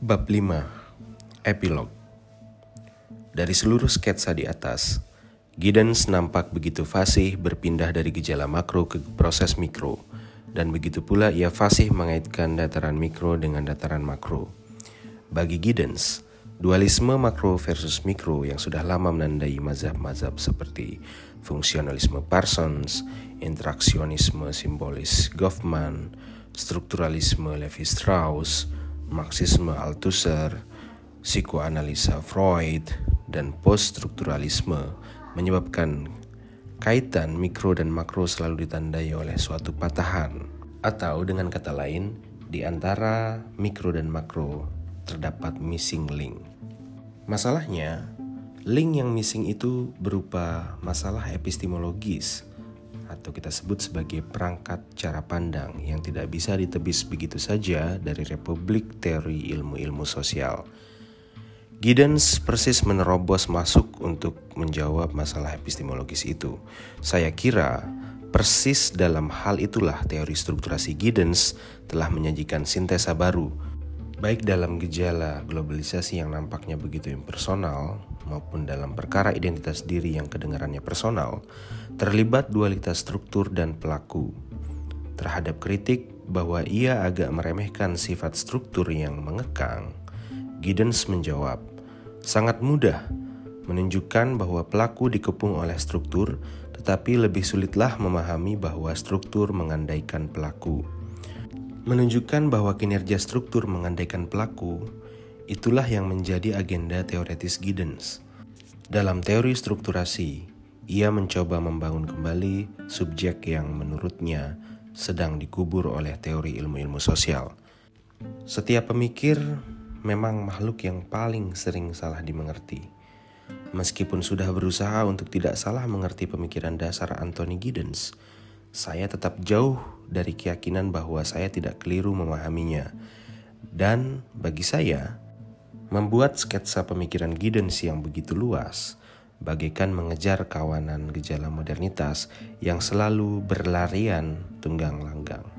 Bab 5 Epilog Dari seluruh sketsa di atas, Giddens nampak begitu fasih berpindah dari gejala makro ke proses mikro, dan begitu pula ia fasih mengaitkan dataran mikro dengan dataran makro. Bagi Giddens, dualisme makro versus mikro yang sudah lama menandai mazhab-mazhab seperti fungsionalisme Parsons, interaksionisme simbolis Goffman, strukturalisme Levi-Strauss, Marxisme Althusser, psikoanalisa Freud, dan poststrukturalisme menyebabkan kaitan mikro dan makro selalu ditandai oleh suatu patahan. Atau dengan kata lain, di antara mikro dan makro terdapat missing link. Masalahnya, link yang missing itu berupa masalah epistemologis atau kita sebut sebagai perangkat cara pandang yang tidak bisa ditebis begitu saja dari Republik Teori Ilmu-Ilmu Sosial. Giddens persis menerobos masuk untuk menjawab masalah epistemologis itu. Saya kira persis dalam hal itulah teori strukturasi Giddens telah menyajikan sintesa baru, baik dalam gejala globalisasi yang nampaknya begitu impersonal maupun dalam perkara identitas diri yang kedengarannya personal, terlibat dualitas struktur dan pelaku. Terhadap kritik bahwa ia agak meremehkan sifat struktur yang mengekang, Giddens menjawab, sangat mudah menunjukkan bahwa pelaku dikepung oleh struktur, tetapi lebih sulitlah memahami bahwa struktur mengandaikan pelaku. Menunjukkan bahwa kinerja struktur mengandaikan pelaku Itulah yang menjadi agenda teoretis Giddens. Dalam teori strukturasi, ia mencoba membangun kembali subjek yang menurutnya sedang dikubur oleh teori ilmu-ilmu sosial. Setiap pemikir memang makhluk yang paling sering salah dimengerti. Meskipun sudah berusaha untuk tidak salah mengerti pemikiran dasar Anthony Giddens, saya tetap jauh dari keyakinan bahwa saya tidak keliru memahaminya. Dan bagi saya, Membuat sketsa pemikiran Giddens yang begitu luas, bagaikan mengejar kawanan gejala modernitas yang selalu berlarian tunggang langgang.